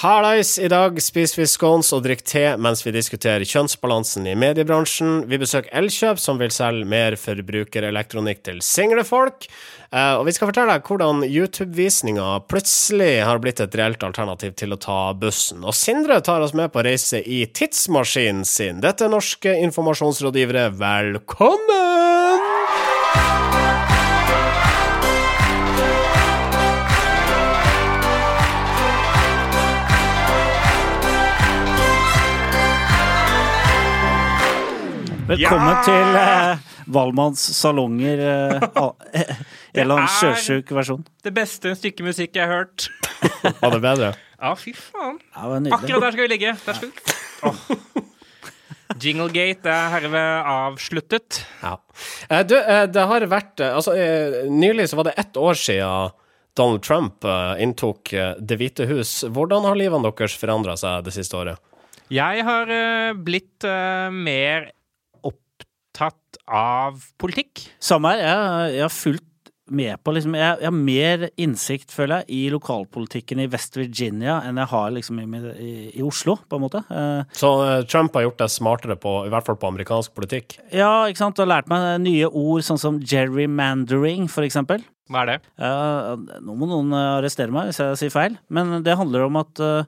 Hallais! I dag spiser vi scones og drikker te mens vi diskuterer kjønnsbalansen i mediebransjen. Vi besøker Elkjøp, som vil selge mer forbrukerelektronikk til single folk. Eh, og vi skal fortelle deg hvordan YouTube-visninga plutselig har blitt et reelt alternativ til å ta bussen. Og Sindre tar oss med på reise i tidsmaskinen sin. Dette er norske informasjonsrådgivere, velkommen! Velkommen til eh, Valmanns salonger. Eh, eh, en eller annen sjøsjuk versjon. Det beste stykket musikk jeg har hørt. Var det bedre? Ja, fy faen. Ja, det var. Akkurat der skal vi ligge. Der skal vi. Åh. Jinglegate er herved avsluttet. Ja. Eh, du, eh, det har vært eh, Altså, eh, nylig så var det ett år siden Donald Trump eh, inntok eh, Det hvite hus. Hvordan har livene deres forandra seg det siste året? Jeg har eh, blitt eh, mer opptatt av politikk. Samme her. Jeg, jeg har fulgt med på liksom, jeg, jeg har mer innsikt, føler jeg, i lokalpolitikken i West Virginia enn jeg har liksom i, i, i Oslo, på en måte. Eh, Så eh, Trump har gjort deg smartere på, i hvert fall på amerikansk politikk. ja, ikke sant. Og lært meg nye ord, sånn som gerrymandering, for eksempel. Hva er det? Uh, nå må noen arrestere meg hvis jeg sier feil, men det handler om at, eh,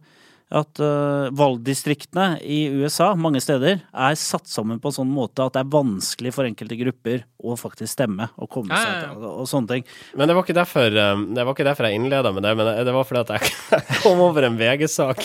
at uh, valgdistriktene i USA mange steder er satt sammen på en sånn måte at det er vanskelig for enkelte grupper å faktisk stemme og komme Ja, seg ja, til og sånne ting. Men det var ikke derfor, eh, det var ikke derfor jeg innleda med det, men det var fordi at jeg kom over en VG-sak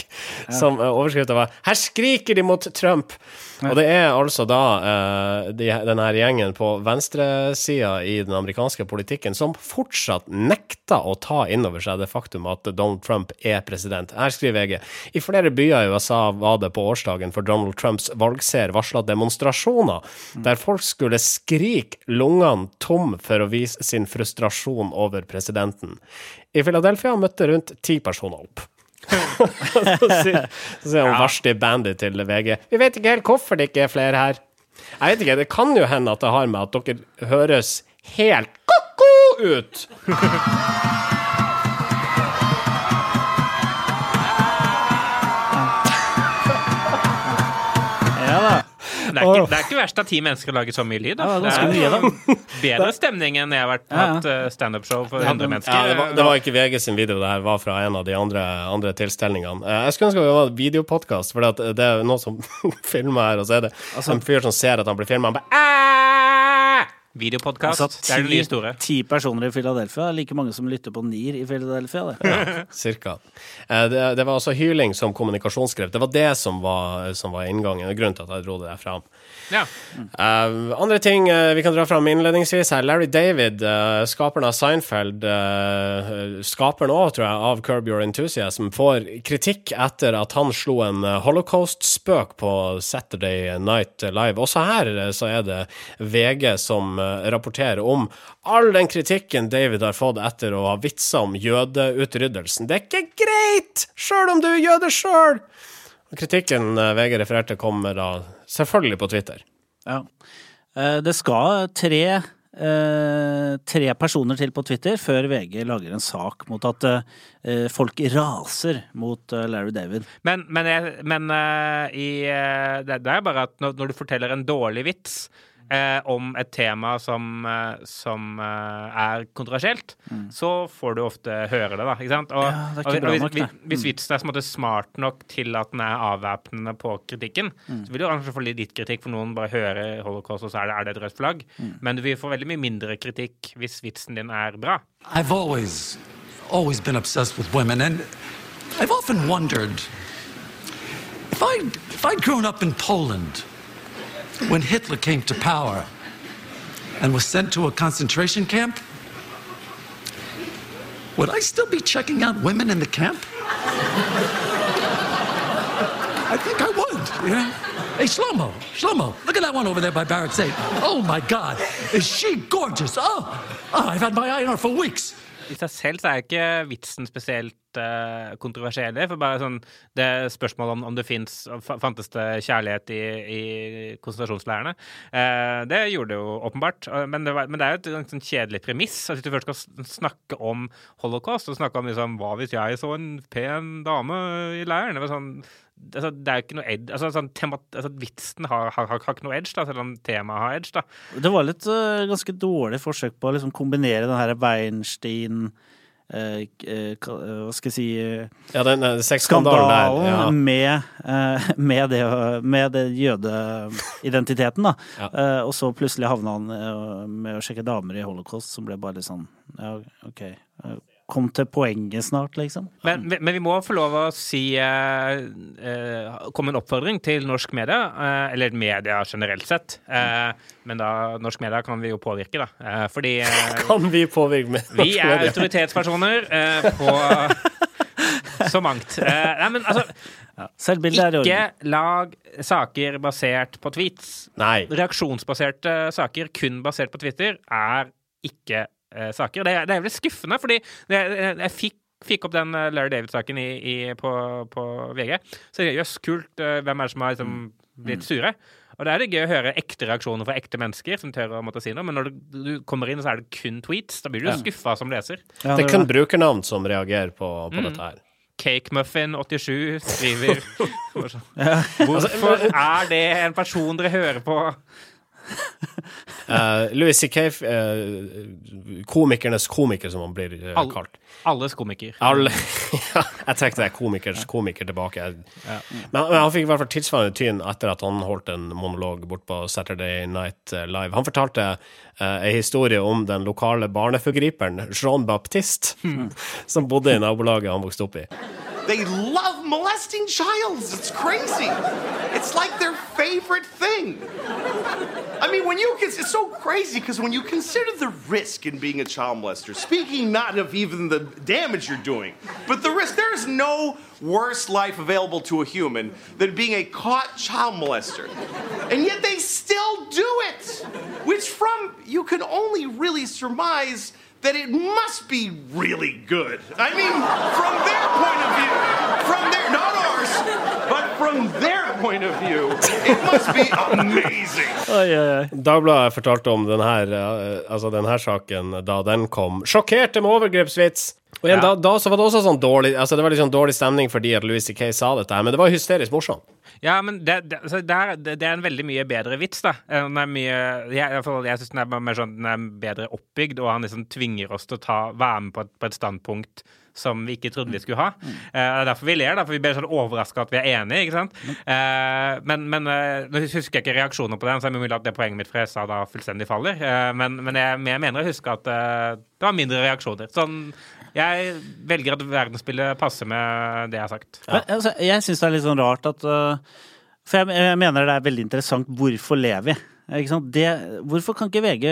som uh, overskrifta var 'Her skriker de mot Trump'. Og det er altså da uh, de, denne gjengen på venstresida i den amerikanske politikken som fortsatt nekter å ta inn over seg det faktum at Donald Trump er president. Her skriver VG i flere byer i USA var det på årsdagen for Donald Trumps valgseier varsla demonstrasjoner der folk skulle skrike lungene tom for å vise sin frustrasjon over presidenten. I Philadelphia møtte rundt ti personer opp. Så sier så sier han verste bandit til VG Vi vet ikke helt hvorfor det ikke er flere her. Jeg vet ikke, Det kan jo hende at det har med at dere høres helt ko-ko ut. Er, ikke, det er ikke verst at ti mennesker lager så mye lyd. Da. Ja, det er mye, er bedre stemning enn jeg har vært på et uh, standup-show for 100 mennesker. Ja, det, var, det var ikke VG sin video, det her var fra en av de andre, andre tilstelningene. Eh, Jeg skulle ønske det var videopodkast, for det er noen som filmer her, og så er det en fyr som ser at han blir filma, han bare! Videopodkast. Altså, det er det nye store. ti personer i Philadelphia, like mange som lytter på NIR i Philadelphia. Det. Cirka. Eh, Det, det var altså hyling som kommunikasjonsskrift. Det var det som var, som var inngangen, og grunnen til at jeg dro det der fram. Ja. Uh, andre ting uh, vi kan dra fram innledningsvis her. Larry David, uh, skaperen av Seinfeld, skaperen òg, tror jeg, av Curb Your Enthusiasm, får kritikk etter at han slo en holocaust-spøk på Saturday Night Live. Også her så er det VG som rapporterer om all den kritikken David har fått etter å ha vitsa om jødeutryddelsen. Det er ikke greit, sjøl om du er jøde sjøl! Kritikken eh, VG refererte, kommer da selvfølgelig på Twitter. Ja. Eh, Det skal tre, eh, tre personer til på Twitter før VG lager en sak mot at folk raser mot Larry David. Men, men, jeg, men i, det, er bare at når, når du forteller en dårlig vits eh, om et tema som, eh, som eh, er kontroversielt, så får du ofte høre det, da. Ikke sant? Og, Mm. Ja, ikke og, og hvis, nok, hvis, hvis vitsen er måte smart nok til at den er avvæpnende på kritikken, Mm. så vil du kanskje få litt ditt kritikk, for noen bare hører holocaust, og så er det, er det et rødt flagg. Mm. Men du vil få veldig mye mindre kritikk hvis vitsen din er bra. I've always, always been obsessed with women, and I've often wondered if I'd, if I'd grown up in Poland when Hitler came to power and was sent to a concentration camp, would I still be checking out women in the camp? I think I would, you know? Hey, Shlomo, Shlomo, look at that one over there by Barracks 8. Oh my God, is she gorgeous? Oh, oh I've had my eye on her for weeks. I seg selv så er ikke vitsen spesielt uh, kontroversiell. For bare sånn det spørsmålet om, om det fins Fantes det kjærlighet i, i konsentrasjonsleirene? Uh, det gjorde det jo åpenbart. Uh, men, det var, men, det er jo et sånn kjedelig premiss. Altså, hvis du først skal snakke om holocaust, og snakke om liksom, hva hvis jeg så en pen dame i leiren? Det var sånn altså, det er jo ikke noe edge altså, sånn, tema, altså, Vitsen har, har, har, ikke noe edge, da, selv om temaet har edge. da. Det var litt uh, ganske dårlig forsøk på å liksom, kombinere den her Weinstein uh, uh, Hva skal jeg si Ja, den sexskandalen der. Ja. Med, med, det, med det jødeidentiteten, da. Ja. og så plutselig havna han med å sjekke damer i holocaust, som ble bare litt sånn Ja, OK kom til poenget snart, liksom. Men, men, vi må få lov å si eh, eh, Komme en oppfordring til norsk media, eh, eller media generelt sett. Eh, men da norsk media kan vi jo påvirke, da. Eh, fordi eh, Kan vi påvirke med norsk media? Vi er autoritetspersoner på så mangt. nei, men altså ja. Ikke lag saker basert på tweets. Nei. Reaksjonsbaserte saker kun basert på Twitter er ikke eh, saker. Det, det, er veldig skuffende, fordi det, jeg fikk fikk opp den uh, Larry David-saken på, på, VG. Så jøss, kult. Uh, hvem er det som har liksom, blitt mm. sure? Og da er det gøy å høre ekte reaksjoner fra ekte mennesker som tør å måtte si noe, men når du, du kommer inn, så er det kun tweets. Da blir du ja. skuffa som leser. Ja, det, det er kun brukernavn som reagerer på, på mm. dette her. CakeMuffin87 skriver Hvorfor er det en person dere hører på? Uh, Louis C.K., uh, komikernes komiker, som han blir uh, All, kalt. Alles komiker. Alle, ja, jeg trekker det komikers komiker tilbake. Ja. Men, men, han fikk i hvert fall tilsvarende tyn etter at han holdt en monolog bort på Saturday Night Live. Han fortalte uh, en historie om den lokale barneforgriperen Jean Baptiste, mm. som bodde i nabolaget han vokste opp i. They love molesting childs. It's crazy. It's like their favorite thing. I mean, when you it's so crazy because when you consider the risk in being a child molester, speaking not of even the damage you're doing, but the risk, there is no worse life available to a human than being a caught child molester. And yet they still do it, which from you can only really surmise that it must be really good. I mean, from their point of view, from their, not ours, but from their point of view, it must be amazing. Oi, oi, oi. Dagbladet fortalte om denne, eh, altså denne saken da den kom. Sjokkerte med overgrepsvits. Og igjen, ja. da, da, så var det også sånn dårlig Altså det var sånn dårlig stemning fordi at Louis C.K. sa dette, her, men det var hysterisk morsomt. Ja, men det, det, det, er, det, er, en veldig mye bedre vits, da. Den er mye Jeg, jeg syns den er sånn Den er bedre oppbygd, og han liksom tvinger oss til å ta, være med på et, på et standpunkt som vi ikke trodde vi skulle ha. Uh, det er derfor vi ler, da, for vi blir sånn overraska at vi er enige. ikke sant? Uh, men men uh, nå husker jeg ikke reaksjoner på den, så er det mulig at det poenget mitt fra jeg sa da fullstendig faller. Men, men jeg, jeg, mener å huske at det var mindre reaksjoner. Sånn jeg velger at verdensbildet passer med det jeg har sagt. Ja. Men, altså, jeg syns det er litt sånn rart at uh, For jeg, jeg, mener det er veldig interessant hvorfor lever vi? Det, hvorfor kan ikke VG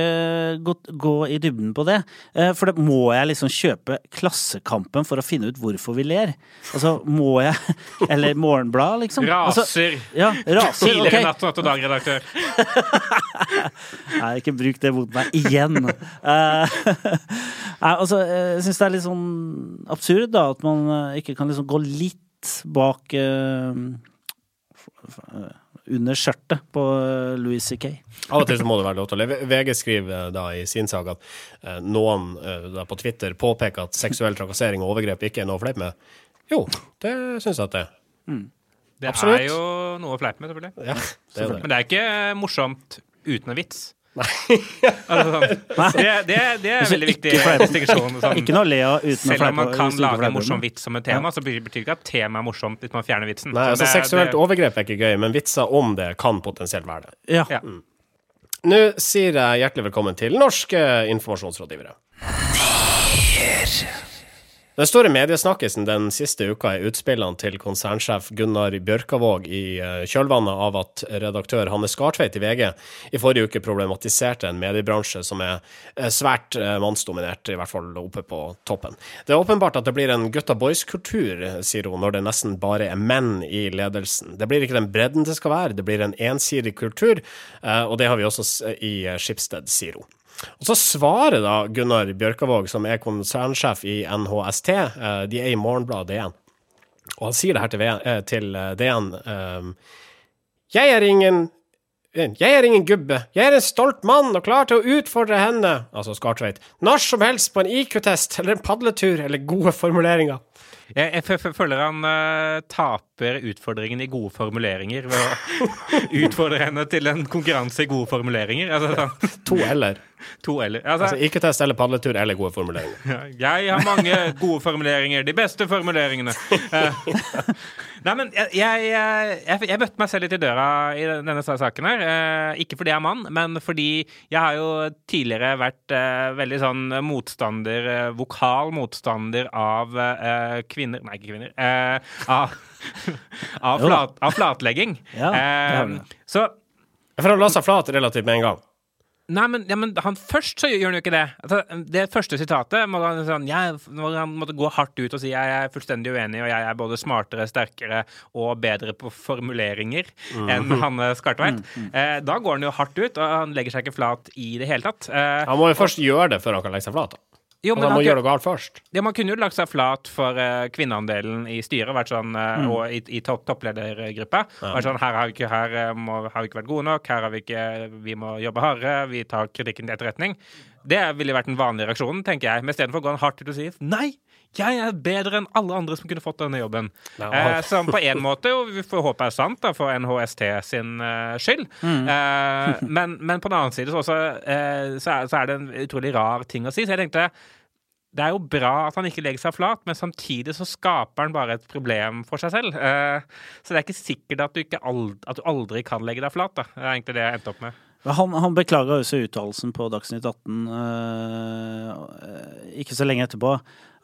gå, gå, i dybden på det? Eh, for det må jeg liksom kjøpe Klassekampen for å finne ut hvorfor vi ler? Altså, må jeg Eller Morgenbladet, liksom? Raser. Altså, ja, raser Tidligere okay. Natt og Dag-redaktør. Nei, ikke bruk det mot meg igjen. Nei, altså, jeg syns det er litt sånn absurd, da, at man ikke kan liksom gå litt bak uh, under skjørtet på eh, Louis C.K. Av og til så må det være lov til å leve. VG skriver eh, da i sin sak at eh, noen da på Twitter påpeker at seksuell trakassering og overgrep ikke er noe å fleipe med. Jo, det syns jeg at det er. Mm. Det Absolutt. er jo noe å fleipe med, selvfølgelig. Ja, det er det. Men det er ikke morsomt uten en vits. Nei. altså, det, det, det, er en veldig viktig distinksjon. Sånn. Ikke noe Lea uten Selv om man kan lage en morsom vits som et tema, så betyr det ikke at temaet er morsomt hvis man fjerner vitsen. Nei, altså Seksuelt overgrep er ikke gøy, men vitser om det kan potensielt være det. Ja. ja. Mm. Nå sier jeg hjertelig velkommen til norske informasjonsrådgivere. Nyheter. Den store mediesnakkisen den siste uka er utspillene til konsernsjef Gunnar Bjørkavåg i eh, kjølvannet av at redaktør Hanne Skartveit i VG i forrige uke problematiserte en mediebransje som er eh, svært eh, mannsdominert, i hvert fall oppe på toppen. Det er åpenbart at det blir en gutta boys-kultur, sier hun, når det nesten bare er menn i ledelsen. Det blir ikke den bredden det skal være, det blir en ensidig kultur, og det har vi også i Skipsted, sier hun. Og så svarer da Gunnar Bjørkavåg, som er konsernsjef i NHST, eh, de er i Morgenbladet DN, og han sier det her til, V- eh, til eh, DN. ehm, jeg er ingen jeg er ingen gubbe. Jeg er en stolt mann og klar til å utfordre henne, altså Skartveit, når som helst på en IQ-test eller en padletur eller gode formuleringer. Jeg, føler han uh, taper utfordringen i gode formuleringer ved å utfordre henne til en konkurranse i gode formuleringer. Altså, sånn, To eller. To eller. Altså Altså, Ikke test eller padletur eller gode formuleringer. jeg har mange gode formuleringer. De beste formuleringene. Eh, Nei, men jeg, jeg, jeg, jeg møtte meg selv litt i døra i denne saken her. Eh, ikke fordi jeg er mann, men fordi jeg har jo tidligere vært eh, veldig sånn motstander, vokal motstander av eh, kvinner Nei, ikke kvinner. Eh, av, av, flat, av flatlegging. Ja, det har vi. Så For han la seg flat relativt med en gang. Nei, men, ja, men han først så gjør han jo ikke det. Altså, det første sitatet må han, sånn, jeg, han måtte gå hardt ut og si jeg er fullstendig uenig, og jeg er både smartere, sterkere og bedre på formuleringer enn Hanne Skartveit. Eh, da går han jo hardt ut, og han legger seg ikke flat i det hele tatt. Eh, Han må jo først gjøre det før han kan legge seg flat. da. Jo, men og da må gjøre noe galt først. ja, man kunne jo lagt seg flat for uh, kvinneandelen i styret, vært sånn, eh, og i, i topp, toppledergruppa. Vært sånn, her har vi ikke, her, eh, må, har vi ikke vært gode nok, her har vi ikke Vi må jobbe hardere, vi tar kritikken til etterretning. Det ville vært den vanlige reaksjonen, tenker jeg. Men istedenfor går han hardt ut og sier nei, jeg er bedre enn alle andre som kunne fått denne jobben. No. Eh, som på en måte jo vi får håpe er sant, da, for NHST sin uh, skyld. Eh, men, men på den annen side så, også, eh, så, er, så er det en utrolig rar ting å si. Så jeg tenkte det er jo bra at han ikke legger seg flat, men samtidig så skaper han bare et problem for seg selv. Eh, så det er ikke sikkert at du, ikke aldri, at du aldri kan legge deg flat. Da. Det er egentlig det jeg endte opp med. Han, han beklaga også uttalelsen på Dagsnytt 18 eh, ikke så lenge etterpå.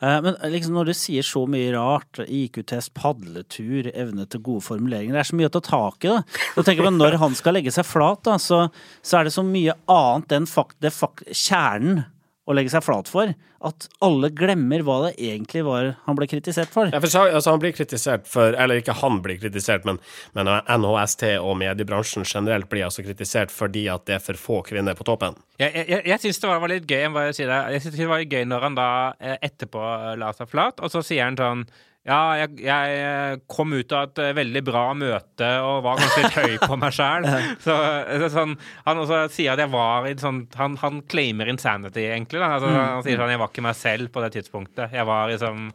Eh, men liksom når du sier så mye rart, IQ-test, padletur, evne til gode formuleringer Det er så mye å ta tak i. da. Så tenker man Når han skal legge seg flat, da, så, så er det så mye annet enn fakt, fakt, kjernen å legge seg flat for, at alle glemmer hva det egentlig var han ble kritisert for. Ja, for så, altså, han blir kritisert for Eller ikke han blir kritisert, men, men NHST og mediebransjen generelt blir altså kritisert fordi at det er for få kvinner på toppen. Jeg, jeg, jeg syns det var, var litt gøy jeg må bare si det. Jeg synes det var litt gøy når han da eh, etterpå la seg flat, og så sier han sånn ja, jeg, jeg eh, kom ut av et eh, veldig bra møte og var ganske litt høy på meg sjæl. Så, sånn, han også sier at jeg var i sånn Han, han claimer insanity, egentlig. Altså, Han sier sånn Jeg var ikke meg selv på det tidspunktet. Jeg var liksom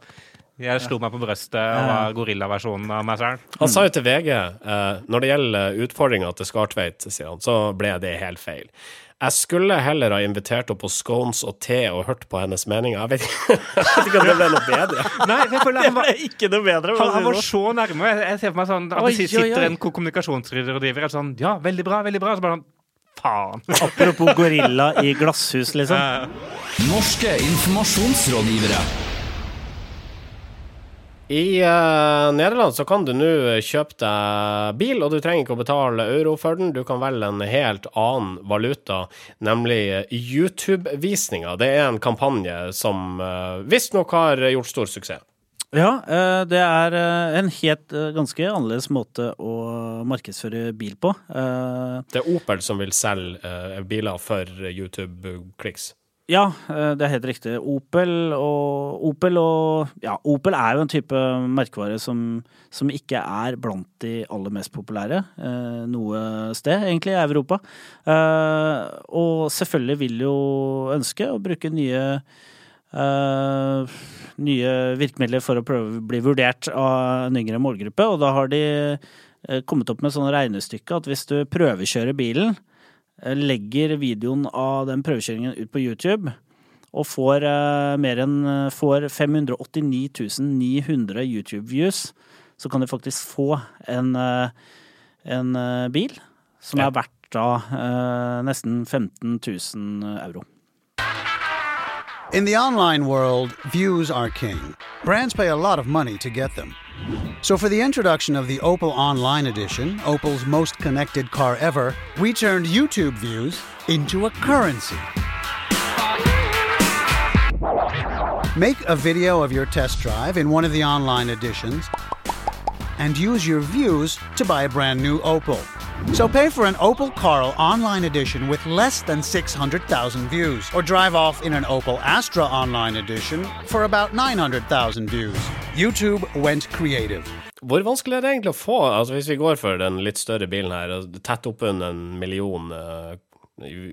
Jeg slo meg på brøstet og var gorillaversjonen av meg sjæl. Han sa jo til VG eh, når det gjelder utfordringa til Skartveit, sier han, så ble det helt feil. Jeg skulle heller ha invitert henne på scones og te og hørt på hennes meninger. Jeg vet ikke, jeg vet ikke om det ble noe bedre. Nei, jeg føler han var ikke noe bedre. Han, han var så nærme. Jeg, jeg ser for meg sånn at det sitter oi. en ko- kommunikasjonsrådgiver og sånn Ja, veldig bra, veldig bra. Så bare sånn Faen. Apropos gorilla i glasshus, liksom. Norske informasjonsrådgivere. I uh, Nederland så kan du nå kjøpe deg bil, og du trenger ikke å betale euro for den. Du kan velge en helt annen valuta, nemlig YouTube-visninger. Det er en kampanje som uh, visstnok har gjort stor suksess. Ja, eh, det er eh, en helt eh, ganske annerledes måte å markedsføre bil på. Eh, Det er Opel som vil selge eh, biler for YouTube-kliks. Ja, eh, det er helt riktig. Opel og Opel og Ja, Opel er jo en type merkevare som, som ikke er blant de aller mest populære eh, noe sted, egentlig, i Europa. Eh, og selvfølgelig vil jo ønske å bruke nye eh, nye virkemidler for å prøve å bli vurdert av en yngre målgruppe, og da har de eh, kommet opp med sånne regnestykke at hvis du prøvekjører bilen, legger videoen av den prøvekjøringen ut på YouTube og får eh, mer enn eh, får 589 900 YouTube-views, så kan du faktisk få en, eh, en eh, bil som Ja. er verdt da eh, nesten 15 000 euro. In the online world, views are king. Brands pay a lot of money to get them. So, for the introduction of the Opel Online Edition, Opel's most connected car ever, we turned YouTube views into a currency. Make a video of your test drive in one of the online editions and use your views to buy a brand new Opel. So pay for an Opel Carl online edition with less than 600,000 views, or drive off in an Opel Astra online edition for about 900,000 views. YouTube went creative. Hvor vanskelig er det egentlig å få, altså hvis vi går for den litt større bilen her, tett oppunder en million eh,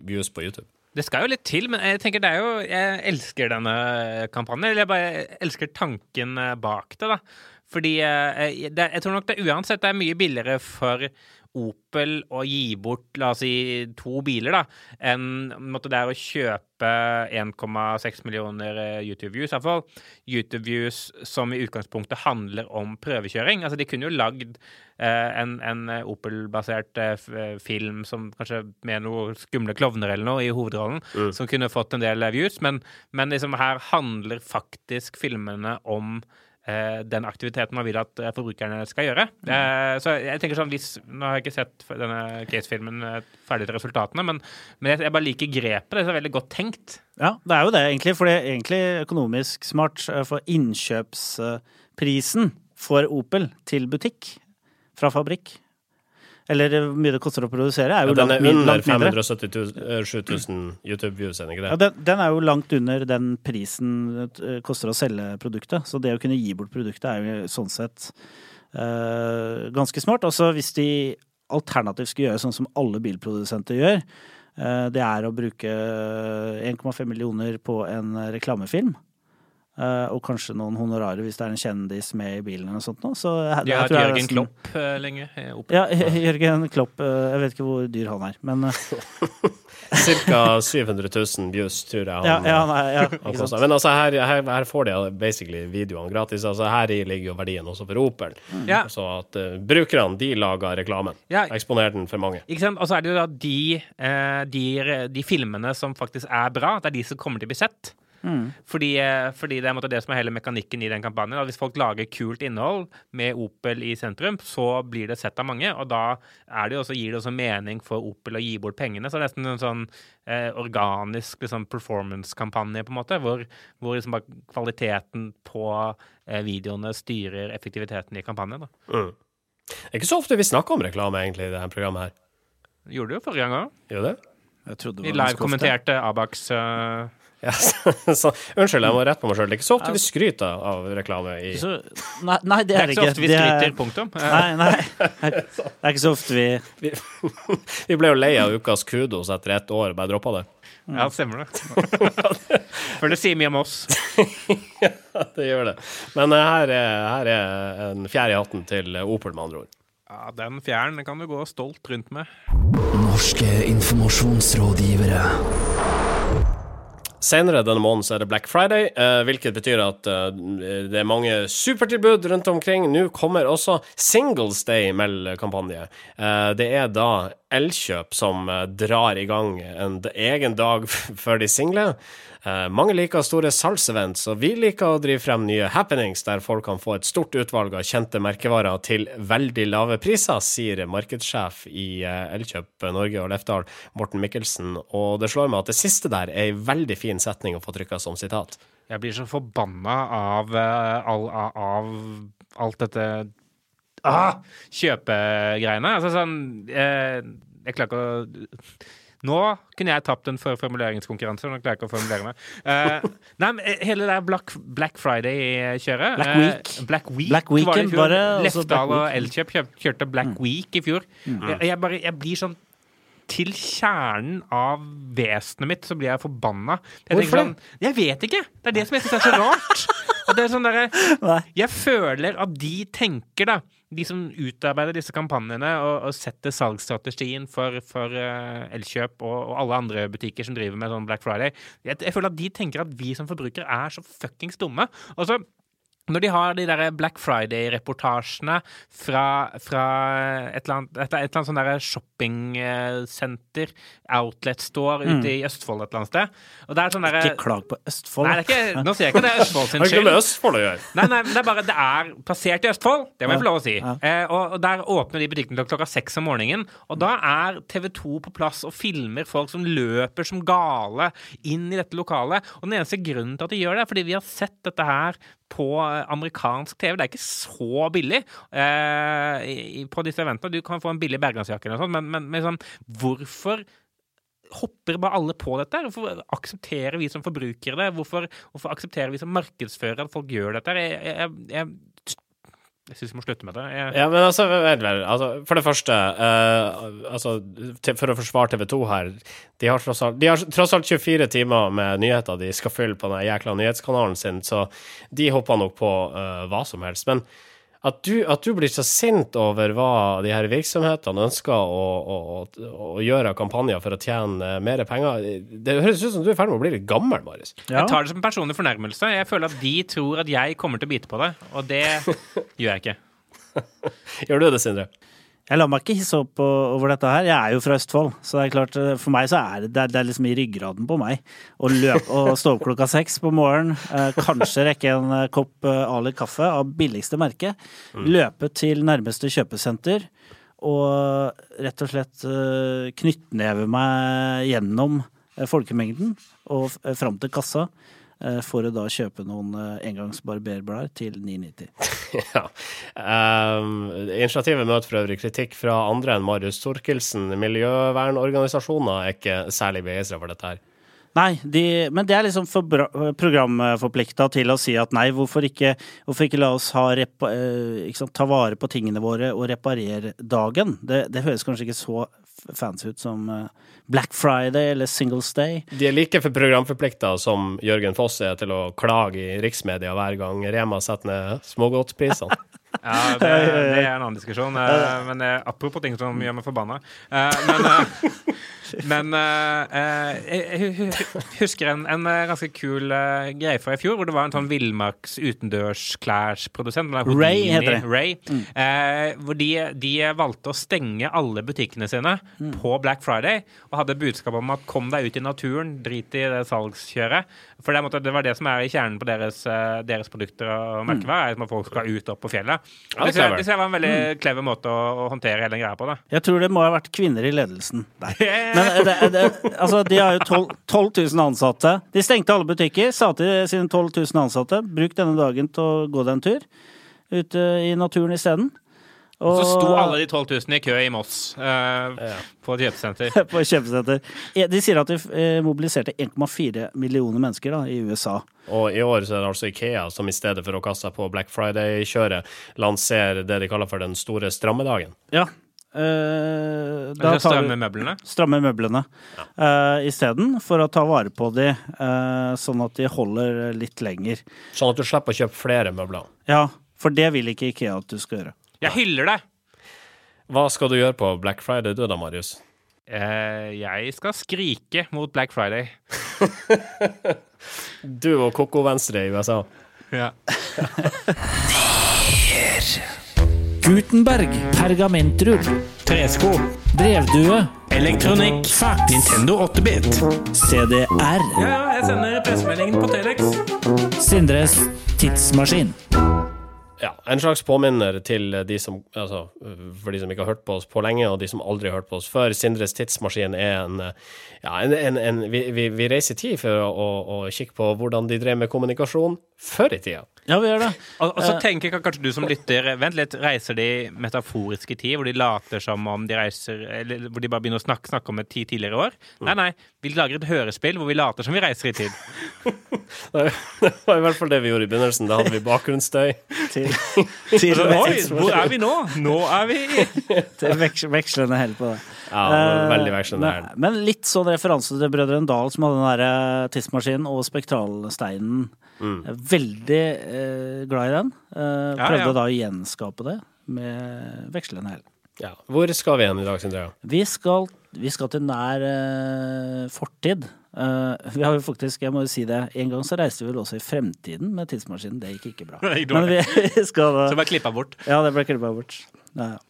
views på YouTube? Det skal jo litt til, men jeg tenker det er jo Jeg elsker denne kampanjen. Eller jeg bare elsker tanken eh, bak det, da. Fordi eh, det, jeg tror nok det uansett det er mye billigere for Opel å gi bort, la oss si, to biler, da, enn måtte det er å kjøpe 1,6 millioner eh, YouTube-views, iallfall. YouTube-views som i utgangspunktet handler om prøvekjøring. Altså, de kunne jo lagd eh, en, en Opel-basert eh, eh, film som kanskje med noen skumle klovner eller noe i hovedrollen, som kunne fått en del eh, views, men, men liksom her handler faktisk filmene om den aktiviteten man vil at eh, forbrukerne skal gjøre. Eh, så jeg tenker sånn, hvis, Nå har jeg ikke sett denne case-filmen eh, ferdig til resultatene, men, men jeg, bare liker grepet. Det er veldig godt tenkt. Ja, det er jo det, egentlig. For det er egentlig økonomisk smart eh, for innkjøpsprisen for Opel til butikk fra fabrikk. Eller eh, hvor mye det koster å produsere, er Ja, jo den er under 577 000 YouTube-views, er ikke Ja, den, den er jo langt under den prisen det eh, koster å selge produktet. Så det å kunne gi bort produktet er jo sånn sett uh, ganske smart. Også hvis de alternativt skulle gjøre sånn som alle bilprodusenter gjør, uh, det er å bruke 1,5 millioner på en reklamefilm. Eh, og kanskje noen honorarer hvis det er en kjendis med i bilen eller noe sånt. nå. Så De har hatt Jørgen nesten- Klopp eh, lenge. eh, Ja, Jørgen Klopp. eh, Jeg vet ikke hvor dyr han er, men eh, Cirka 700 000 views, tror jeg. Han, ja, nei, ja, han koster. Men altså, her, her, her får de basically videoene gratis. Altså, her ligger jo verdien også for Opel. Ja. Så at uh, brukerne, de lager reklamen. Ja. Eksponerer den for mange. Ikke sant? Og så er det jo da de, eh, de, de filmene som faktisk er bra, det er de som kommer til å bli sett. Fordi, eh, fordi det er en måte det som er hele mekanikken i den kampanjen. At hvis folk lager kult innhold med Opel i sentrum, så blir det sett av mange. Og da er det jo også, gir det også mening for Opel å gi bort pengene. Så det er nesten en sånn eh, organisk liksom, performance-kampanje, på en måte, hvor, hvor liksom bare kvaliteten på eh, videoene styrer effektiviteten i kampanjen. Da. Det er ikke så ofte vi snakker om reklame, egentlig, i dette programmet her. Gjorde det jo forrige gang òg. Vi live-kommenterte Abax eh, Ja, så, så, unnskyld, jeg må rette på meg sjøl. Det er ikke så ofte vi skryter av reklame i Så, nei, nei, det Det er er ikke så ofte vi Det er- skryter, punktum. Nei, nei. Det er ikke så ofte vi vi, vi ble jo lei av ukas kudos etter ett år bare droppa det. Ja, stemmer det. For det sier mye om oss. ja, Det gjør det. Men eh, her er, her er en fjær i hatten til Opel, med andre ord. Ja, Den fjæren kan du gå stolt rundt med. Norske informasjonsrådgivere. Senere denne måneden så er det Black Friday, eh, hvilket betyr at eh, det er mange supertilbud rundt omkring. Nå kommer også Singles Day Meld-kampanje. Eh, det er da Elkjøp som eh, drar i gang en egen dag for de single. Eh, mange liker store salgsevents, og vi liker å drive frem nye happenings der folk kan få et stort utvalg av kjente merkevarer til veldig lave priser, sier markedssjef i eh, Elkjøp Norge og Lefdal, Morten Mikkelsen. Og det slår meg at det siste der er ei veldig fin setning å få trykka som sitat. Jeg blir så forbanna av, av, av alt dette ah, kjøpegreiene. Altså sånn eh, Jeg klarer ikke å nå kunne jeg tapt en for- formuleringskonkurranse. Nå klarer jeg ikke å formulere meg. Eh, nei, men eh, hele det Black, Black Friday-kjøret Black eh, Week. Black Week Black var det i fjor. var Lefdal og Elkjøp kjørte Black Week i fjor. Jeg, jeg, bare, jeg blir sånn til kjernen av vesenet mitt så blir jeg forbanna. Jeg Hvorfor sånn, Jeg vet ikke! Det er det som jeg syns er så rart. At det er sånn der, Jeg føler at de tenker, da de som utarbeider disse kampanjene og, og setter salgsstrategien for, for uh, Elkjøp og, og alle andre butikker som driver med sånn Black Friday jeg, jeg føler at de tenker at vi som forbrukere er så fuckings dumme. Og så når de har de der Black Friday-reportasjene fra, fra et eller annet, et, et sånn der shoppingsenter, outlet store ute i Østfold et eller annet sted Og det er sånn der, Ikke klag på Østfold. Nei, det er ikke, nå sier jeg ikke det er Østfold sin skyld. med Østfold å gjøre. Nei, nei, det er bare Det er plassert i Østfold, det må jeg få lov å si. Ja. Eh, og, og der åpner de butikkene klokka seks om morgenen. Og da er TV 2 på plass og filmer folk som løper som gale inn i dette lokalet. Og den eneste grunnen til at de gjør det, er fordi vi har sett dette her på amerikansk TV. Det er ikke så billig eh, på disse eventene. Du kan få en billig bergansjakke eller noe sånt, men, men, men sånn, hvorfor hopper bare alle på dette? Hvorfor aksepterer vi som forbrukere det? Hvorfor, hvorfor aksepterer vi som markedsførere at folk gjør dette? Jeg, jeg, jeg, jeg, syns vi må slutte med det. Jeg, Ja, men altså. Altså, for det første, uh, altså, til, for å forsvare TV 2 her de har, alt, de har tross alt 24 timer med nyheter de skal fylle på den jækla nyhetskanalen sin, så de hopper nok på uh, hva som helst. Men at du, at du blir så sint over hva de her virksomhetene ønsker å, å, å, å gjøre av kampanjer for å tjene mer penger, det høres ut som du er i ferd med å bli litt gammel, Marius. Ja. jeg tar det som en personlig fornærmelse. Jeg føler at de tror at jeg kommer til å bite på det, og det gjør jeg ikke. Gjør du det, Sindre? Jeg lar meg ikke hisse opp over dette her. Jeg er jo fra Østfold, så det er klart, eh, for meg så er det, det er- liksom i ryggraden på meg. Å løpe og stå opp klokka seks på morgenen, eh, kanskje rekke en eh, kopp eh, Ali kaffe av billigste merke, løpe til nærmeste kjøpesenter og rett og slett eh, knyttneve meg gjennom eh, folkemengden og fram til kassa. Eh, For å da kjøpe noen eh, engangsbarberblader til 9,90. Ja. Um, initiativet møter for øvrig kritikk fra andre enn Marius Torkelsen. Miljøvernorganisasjoner er ikke særlig begeistra for dette her. Nei, de, men det er liksom for programforplikta til å si at nei, hvorfor ikke, hvorfor ikke la oss ha repa, eh, ikke sant, ta vare på tingene våre og reparere dagen? Det, det høres kanskje ikke så f- fancy ut som eh, Black Friday eller Singles Day. De er like for programforplikta som Jørgen Foss er til å klage i riksmedia hver gang Rema setter ned smågodtprisene. Ja, det, det er en annen diskusjon. eh, Men eh, apropos ting som gjør meg forbanna. Eh, Men, men eh, eh, jeg hu- hu- husker en, en eh, ganske kul greie fra i fjor, hvor det var en sånn villmarks utendørsklærsprodusent. Ray heter det. Ray, eh, hvor de, de valgte å stenge alle butikkene sine på Black Friday og hadde budskap om at kom deg ut i naturen, drit i det salgskjøret. For det, måtte, det var det som er i kjernen på deres, deres produkter og merkevarer, er at folk skal ut opp på fjellet. Ja, det, det, det var en veldig clever måte å, å håndtere hele den greia på. da. Jeg tror det må ha vært kvinner i ledelsen der. Men det, det, altså, de har jo 12, 12 000 ansatte. De stengte alle butikker, sa til sine 12 000 ansatte bruk denne dagen til å gå deg en tur ute i naturen isteden. Og så sto alle de 12 000 i kø i Moss eh, på et kjøpesenter. på kjøpesenter. Eh, De sier at de eh, mobiliserte 1,4 millioner mennesker da, i USA. Og i år så er det altså Ikea som i stedet for å kaste seg på Black Friday-kjøret, lanserer det de kaller for den store strammedagen. Ja. Eh, Da stramme møblene. stramme møblene uh, isteden, for å ta vare på de, uh, sånn at de holder litt lenger. Sånn at du slipper å kjøpe flere møbler. Ja, for det vil ikke Ikea at du skal gjøre. Jeg hyller det! Hva skal du gjøre på Black Friday du da, Marius? Uh, jeg skal skrike mot Black Friday. Du og Koko Venstre i USA. Ja. Gutenberg. Pergamentrull. Tresko. Brevdue. Elektronikk. Fax. Nintendo 8-bit. CDR. Ja, jeg sender pressemeldingen på Telex. Sindres tidsmaskin. Ja, en slags påminner til de som Altså, for de som ikke har hørt på oss på lenge, og de som aldri har hørt på oss før. Sindres tidsmaskin er en Ja, en, en, en vi, vi, vi reiser tid for å, å, å kikke på hvordan de drev med kommunikasjon før i tida. Ja, vi gjør det. Og, og så tenker jeg kanskje du som lytter Vent litt, reiser de metaforisk i tid, hvor de later som om de reiser Eller hvor de bare begynner å snakke, snakke om et ti tidligere år? Nei, nei. Vi lager et hørespill hvor vi later som vi reiser i tid. Det var i hvert fall det vi gjorde i begynnelsen. Da hadde vi bakgrunnsstøy. Til, til, Oi, hvor er vi nå? Nå er vi til veks, vekslende hell på det. Ja, Eh, veldig her. Men, men litt sånn referanse til Brødrene Dal, som hadde den derre tidsmaskinen og spektralsteinen. Mm. Veldig eh, glad i den. Eh, prøvde ja. da å gjenskape det med vekslende hell. Ja. Hvor skal vi hen i dag, Sindre? Vi skal, vi skal til nær eh, fortid. Uh, vi har jo faktisk, jeg må jo si det, en gang så reiste vi vel også i fremtiden med tidsmaskinen. Det gikk ikke bra. Det gikk Men vi skal da Så ble klippa bort. Ja, det ble klippa bort. Ja, ja.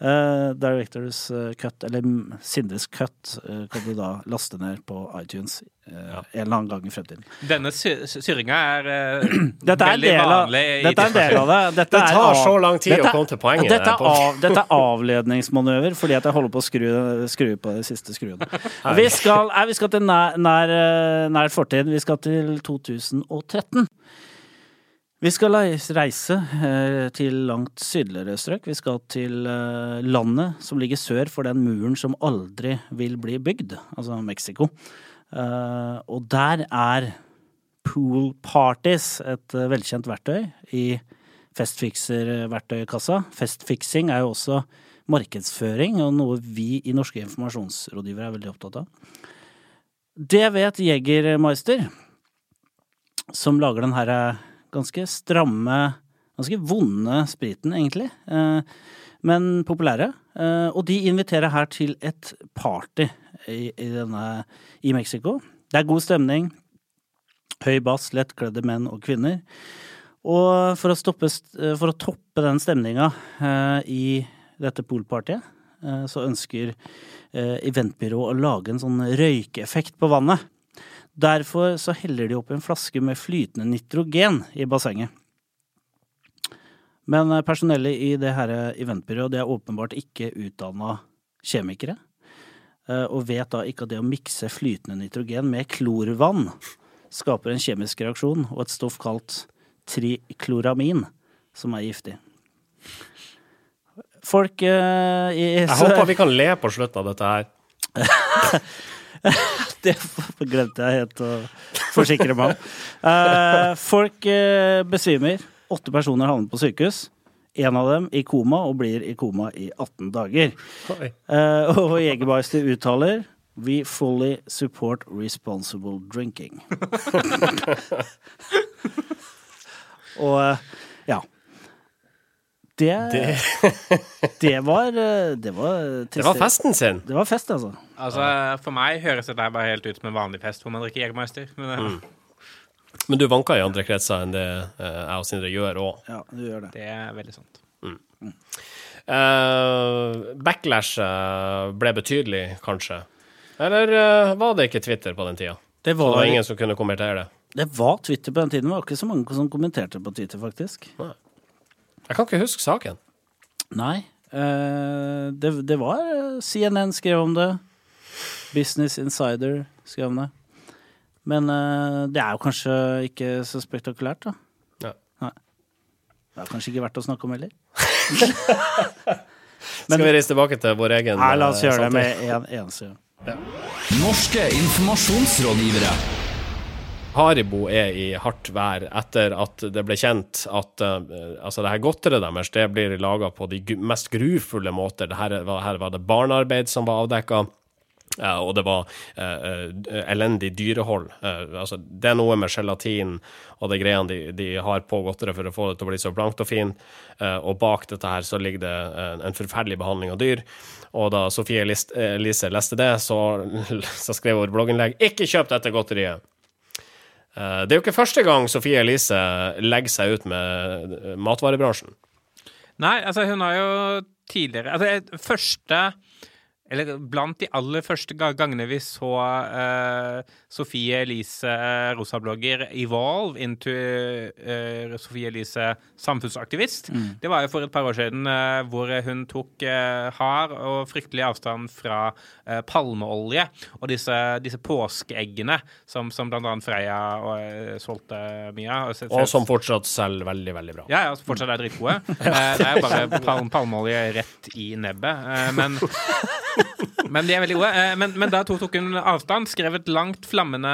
Eh, Directors eh, cut, eller mm, Sindres cut, uh, kan du da laste ned på iTunes eh, en eller annen gang i fremtiden. Denne sy- syringa er Dette veldig vanlig dette er en del av det. Dette Det er tar av- så lang tid dette- å komme til poenget. Dette er, av, dette er avledningsmanøver fordi at jeg holder på å skru, skru på de siste skruene. Vi skal, nei, vi skal til nær, nær, nær fortid. Vi skal til 2013. Vi skal reise eh, til langt sydligere strøk. Vi skal til eh, landet som ligger sør for den muren som aldri vil bli bygd, altså Mexico. Eh, og der er pool parties et velkjent verktøy i festfikserverktøykassa. Festfiksing er jo også markedsføring, og noe vi i Norske informasjonsrådgivere er veldig opptatt av. Det vet Jegermeister, som lager den her eh, ganske stramme, ganske vonde spriten, egentlig. Eh, men populære. Eh, og de inviterer her til et party i, i, denne, i Mexico. Det er god stemning. Høy bass, lettkledde menn og kvinner. Og for å, stoppe, for å toppe den stemninga eh, i dette poolpartyet, eh, så ønsker eh, eventbyrået å lage en sånn røykeffekt på vannet. Derfor så heller de opp en flaske med flytende nitrogen i bassenget. Men eh, personellet i det her eventbyrået det er åpenbart ikke utdanna kjemikere. eh, Og vet da ikke at det å mikse flytende nitrogen med klorvann skaper en kjemisk reaksjon og et stoff kalt trikloramin, som er giftig. Folk uh, i Jeg håper vi kan le på slutten av dette her. Det glemte jeg helt å forsikre meg om. Uh, folk uh, besvimer. Åtte personer havner på sykehus. En av dem i koma, og blir i koma i 18 dager. Eh, og Jegermeister uttaler We fully support responsible drinking. og ja. Det, det var eh, Det var Det var festen sin. Det var fest, altså. Altså, For meg høres det der bare helt ut som en vanlig fest hvor man drikker Jegermeister. Men mm. Men du vanker i andre kretser enn det eh, jeg og Sindre gjør òg. Ja, du gjør det. det er veldig sant. Uh, backlashet ble betydelig, kanskje. Eller uh, var det ikke Twitter på den tida? Det Så det var var, ingen som kunne kommentere det? det var Twitter på den tiden, det var ikke så mange som kommenterte på Twitter, faktisk. Jeg kan ikke huske saken. Nei. eh, det, det var eh, CNN skrev om det. Business Insider skrev om det. Men eh, det er jo kanskje ikke så spektakulært, da. Ja. Nei. Det er kanskje ikke verdt å snakke om heller. Skal vi reise tilbake til vår egen Nei, la oss gjøre gjøre det samtid? med en eneste. Norske informasjonsrådgivere. Haribo er i hardt vær etter at det ble kjent at uh, altså det her godteret deres det blir laga på de mest grufulle måter. Her, var, her var det barnearbeid som var avdekka. og det var uh, uh, elendig dyrehold. Eh, altså, det er noe med gelatin og de greiene de, de har på godteret for å få det til å bli så blankt og fint. Eh, og bak dette her så ligger det eh, en forferdelig behandling av dyr. Og da Sofie eh, Elise leste det, så, så skrev hun blogginnlegg 'Ikke kjøp dette godteriet'. Eh, Det er jo ikke første gang Sofie Elise legger seg ut med matvarebransjen. Nei, altså hun har jo tidligere Altså første eller blant de aller første gangene vi så uh, Sofie Elise, eh, rosablogger, evolve into uh, Sofie Elise samfunnsaktivist, det var jo for et par år siden uh, hvor hun tok eh, hard og fryktelig avstand fra eh, palmeolje og disse, disse påskeeggene som, som annet Freia og, solgte mye av. Og som fortsatt selger veldig, veldig bra. Ja, ja, som fortsatt er dritgode. Eh, det er jo bare palm palmeolje rett i nebbet. Eh, men, men de er veldig gode. Eh, men, men da tok, hun avstand, skrev et langt, flammende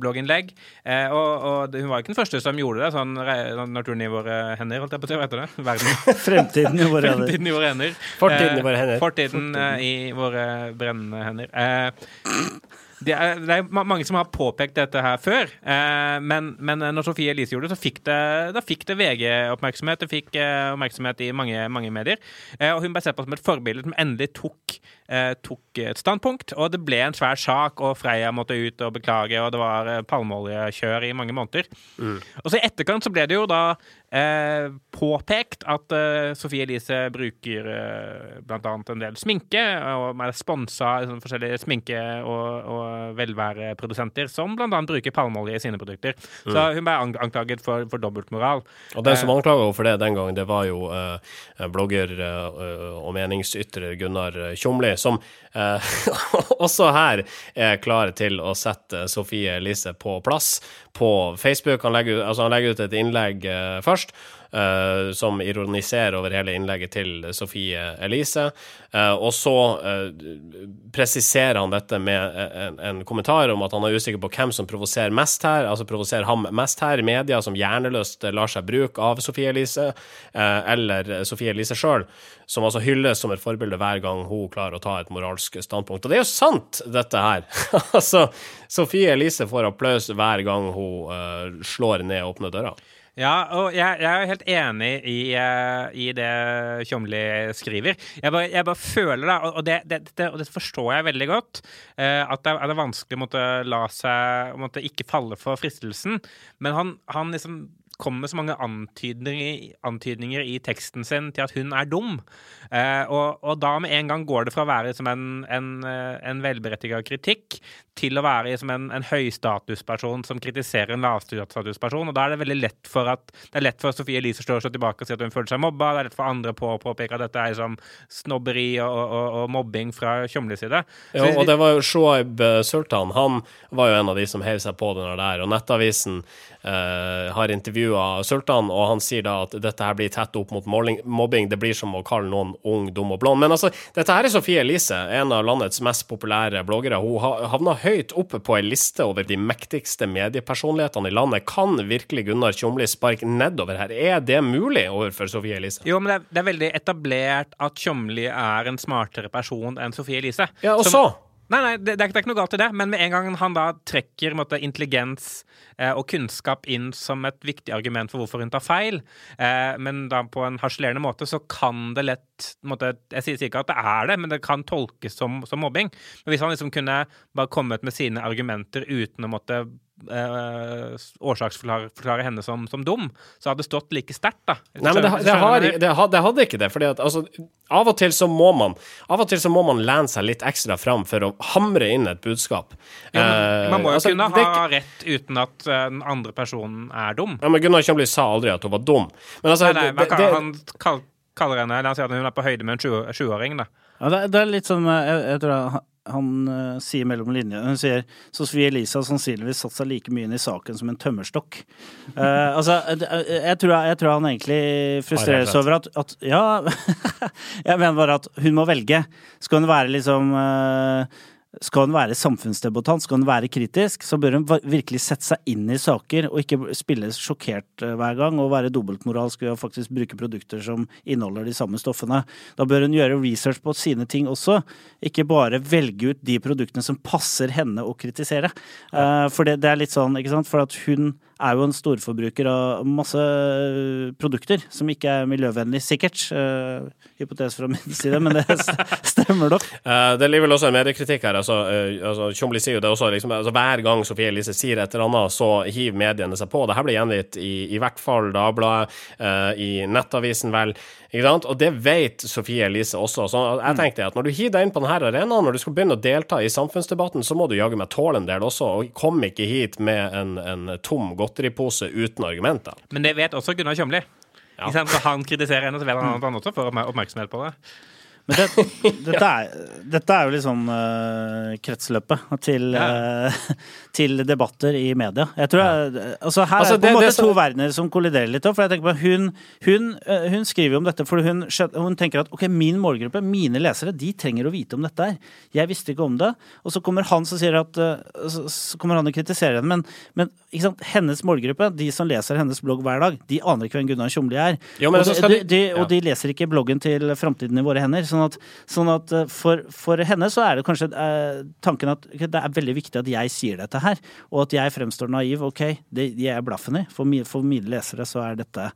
blogginnlegg. Eh, og, og hun var ikke den første som gjorde det, sånn re- naturen i våre hender, holdt jeg på å si. Hva heter det? Verden. Fremtiden i våre hender. Fremtiden i våre hender. Fortiden i Eh, våre hender. Fortiden Fortiden. i våre brennende hender. Eh, det er, det er mange som har påpekt dette her før, eh, men, men når Sofie Elise gjorde det, så fikk det, da fikk det VG-oppmerksomhet. Det fikk eh, oppmerksomhet i mange, mange medier. Eh, og hun ble sett på som et forbilde som endelig tok, eh, tok et standpunkt. Og det ble en svær sak, og Freia måtte ut og beklage, og det var eh, palmeoljekjør i mange måneder. Og så i etterkant så ble det jo da eh, påpekt at eh, Sofie Elise bruker eh, blant annet en del sminke, og er sponsa sånn forskjellige sminke- og, og velværeprodusenter, som blant annet bruker palmeolje i sine produkter. Så hun ble anklaget for, for dobbeltmoral. Og den som anklaga henne for det den gang, det var jo eh, blogger eh, og meningsytrer Gunnar Tjomli, som eh, også her er klar til å sette Sofie Elise på plass på Facebook. Han legger, ut- altså han legger ut et innlegg eh, først. Eh, som ironiserer over hele innlegget til Sofie Elise. Uh, og så eh, presiserer han dette med en, en kommentar om at han er usikker på hvem som provoserer mest her, altså provoserer ham mest her, media som hjerneløst lar seg bruke av Sofie Elise, eller Sofie Elise sjøl, som altså hylles som et forbilde hver gang hun klarer å ta et moralsk standpunkt. Og det er jo sant, dette her. altså, Sofie Elise får applaus hver gang hun uh, slår ned åpne dører. Ja, og jeg, jeg er helt enig i, eh, i det Tjomli skriver. Jeg bare, jeg bare føler, da, og, det, det, det, og det forstår jeg veldig godt, eh, at det, er- vanskelig å måtte la seg måtte ikke falle for fristelsen. Men han, han liksom kommer med så mange antydninger, antydninger i teksten sin til at hun er dum. Eh, og, og da med en gang går det fra å være som en, en, eh, en velberettiget kritikk til å være som en, en høystatusperson som kritiserer en lavstatusperson. Og da er det veldig lett for at det er lett for Sofie Elise å slå tilbake og si at hun føler seg mobba. Det er lett for andre på å påpeke at dette er som snobberi og, og, og mobbing fra Tjomlis side. Ja, og det var jo Shoaib eh, Sultan. Han var jo en av de som heiv seg på den der. Og Nettavisen eh, har intervjua Sultan, og han sier da at dette her blir tett opp mot mobbing. Det blir som å kalle noen ung, dum og blond. Men altså, dette her er Sofie Elise, en av landets mest populære bloggere. Hun ha- havna høyt oppe på ei liste over de mektigste mediepersonlighetene i landet. Kan virkelig Gunnar Tjomli sparke nedover her? Er det mulig overfor Sofie Elise? Jo, men det er, det er veldig etablert at Tjomli er en smartere person enn Sofie Elise. Ja, og så? Nei, nei, det, det, er, ikke- noe galt i det, men med en gang han da trekker måtte, intelligens eh, og kunnskap inn som et viktig argument for hvorfor hun tar feil, eh, men da på en harselerende måte, så kan det lett måtte, Jeg sier ikke at det er det, men det kan tolkes som, som mobbing. Men hvis han liksom kunne bare kommet med sine argumenter uten å måtte eh, årsaksforklare henne som, som dum, så hadde det stått like sterkt, da. Nei, men det, det, har, det, det hadde ikke det. Fordi at altså, av og til så må man Av og til så må man lene seg litt ekstra fram for å hamre inn et budskap. ja, men, Eh, Man må jo altså, kunne det ha rett uten at eh, den andre personen er dum. ja, men Gunnar Kjømli sa aldri at hun var dum. Men altså, Nei, nei, kan, han kall, kaller henne eller Han sier at hun er på høyde med en 20 20-åring, da. Ja, det, er- det er litt sånn eh, Jeg, jeg tror han, han uh, sier mellom linjene Hun sier Sofie Elise har sannsynligvis satt seg like mye inn i saken som en tømmerstokk. Uh, altså, jeg, jeg, tror, jeg tror han egentlig frustreres over at, at Ja, jeg mener bare at hun må velge. Skal hun være liksom eh, skal hun være samfunnsdebutant, skal hun være kritisk, så bør hun virkelig sette seg inn i saker, og ikke spille sjokkert eh, hver gang og være dobbeltmoralsk ved å faktisk bruke produkter som inneholder de samme stoffene. Da bør hun gjøre research på sine ting også, ikke bare velge ut de produktene som passer henne å kritisere. Ja. For det, det er litt sånn, ikke sant, for at hun er jo en storforbruker av masse eh, produkter som ikke er miljøvennlig, sikkert. Uh, hypotes fra min side, men det stemmer nok. Uh, det ligger vel også en mediekritikk her. altså, uh, altså sier jo det også, liksom, altså, Hver gang Sofie Elise sier et eller annet, så hiver mediene seg på. Det her blir gjengitt i, i hvert fall Dagbladet, uh, i Nettavisen, vel. Ikke sant? Og det vet Sofie Elise også. Så jeg tenkte at når du hiver deg inn på denne arenaen, når du skal begynne å delta i samfunnsdebatten, så må du jaggu meg tåle en del også. Og kom ikke hit med en, en tom godteripose uten argumenter. Men det vet også Gunnar Kjomli. Ja. Han kritiserer henne, så vet han at han også får oppmerksomhet på det. Men det, dette, er, dette er jo liksom uh, kretsløpet til, uh, til debatter i media. Jeg tror jeg, altså Her Altså, er det på en måte som- to verdener som kolliderer litt. For jeg tenker på hun, hun, eh, hun skriver om dette fordi hun, hun tenker at ok, min målgruppe, mine lesere, de trenger å vite om dette her. Jeg visste ikke om det. Og så kommer han som sier at så, så kommer han og kritiserer henne. Men, men ikke sant? hennes målgruppe, de som leser hennes blogg hver dag, de aner ikke hvem Gunnar Tjomli er. Jo, og, de, de, og de leser ikke bloggen til Framtiden i våre hender. Så Sånn at, sånn at eh, for, for henne så er det kanskje eh, tanken at det er veldig viktig at jeg sier dette her, og at jeg fremstår naiv. Ok, det gir jeg blaffen i. For, mi, for mine lesere så er dette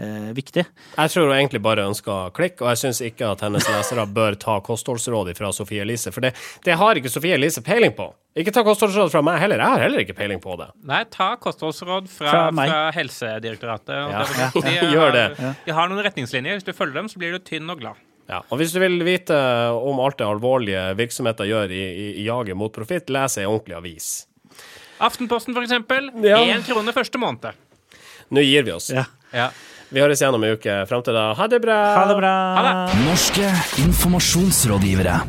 eh, viktig. Jeg tror hun egentlig bare ønsker klikk, og jeg syns ikke at hennes lesere bør ta kostholdsråd fra Sofie Elise, for det, det har ikke Sofie Elise peiling på. Ikke ta kostholdsråd fra meg heller, jeg har heller ikke peiling på det. Nei, ta kostholdsråd fra, Fra fra. Helsedirektoratet. og Ja, det- de gjør har- det. De har noen retningslinjer. Hvis du følger dem, så blir du tynn og glad. Ja, og hvis du vil vite om alt det alvorlige virksomheter gjør i, i, i jaget mot profitt, les ei ordentlig avis. Aftenposten, for eksempel. Ja. Én krone første måned. Nå gir vi oss. Ja. Ja. Vi høres igjen om en uke. Fram til da, ha det bra! Ha det bra. Ha det. Norske informasjonsrådgivere.